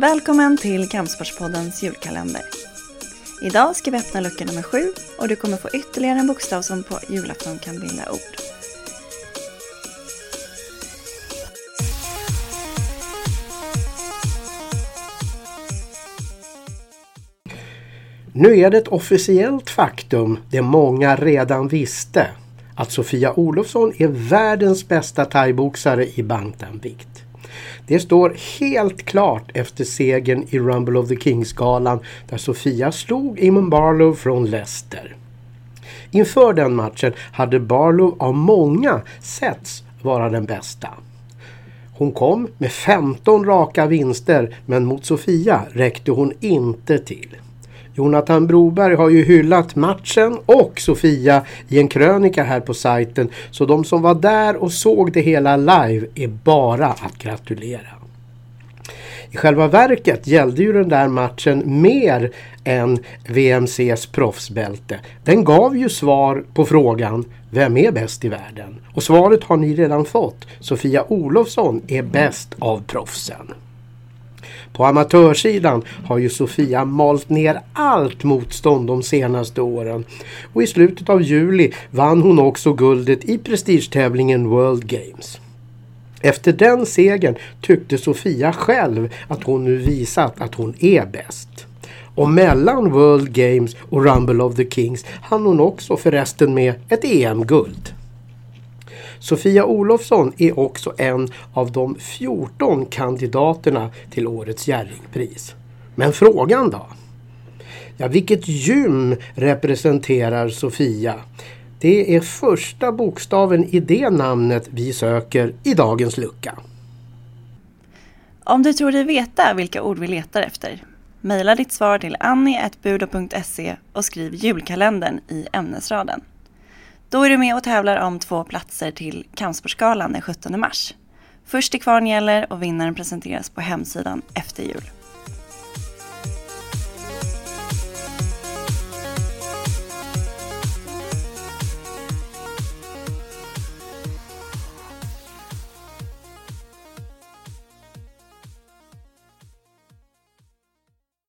Välkommen till Kampsportspoddens julkalender. Idag ska vi öppna lucka nummer sju och du kommer få ytterligare en bokstav som på julafton kan bilda ord. Nu är det ett officiellt faktum det många redan visste att Sofia Olofsson är världens bästa thaiboxare i bantamvikt. Det står helt klart efter segern i Rumble of the Kings-galan där Sofia slog Eamon Barlow från Leicester. Inför den matchen hade Barlow av många setts vara den bästa. Hon kom med 15 raka vinster men mot Sofia räckte hon inte till. Jonathan Broberg har ju hyllat matchen och Sofia i en krönika här på sajten. Så de som var där och såg det hela live är bara att gratulera. I själva verket gällde ju den där matchen mer än VMCs proffsbälte. Den gav ju svar på frågan Vem är bäst i världen? Och svaret har ni redan fått. Sofia Olofsson är bäst av proffsen. På amatörsidan har ju Sofia malt ner allt motstånd de senaste åren. Och i slutet av juli vann hon också guldet i prestigetävlingen World Games. Efter den segern tyckte Sofia själv att hon nu visat att hon är bäst. Och mellan World Games och Rumble of the Kings hann hon också förresten med ett EM-guld. Sofia Olofsson är också en av de 14 kandidaterna till årets Jerringpris. Men frågan då? Ja, vilket gym representerar Sofia? Det är första bokstaven i det namnet vi söker i dagens lucka. Om du tror dig veta vilka ord vi letar efter, mejla ditt svar till annie.budo.se och skriv julkalendern i ämnesraden. Då är du med och tävlar om två platser till Kampsportsgalan den 17 mars. Först till kvarn gäller och vinnaren presenteras på hemsidan efter jul.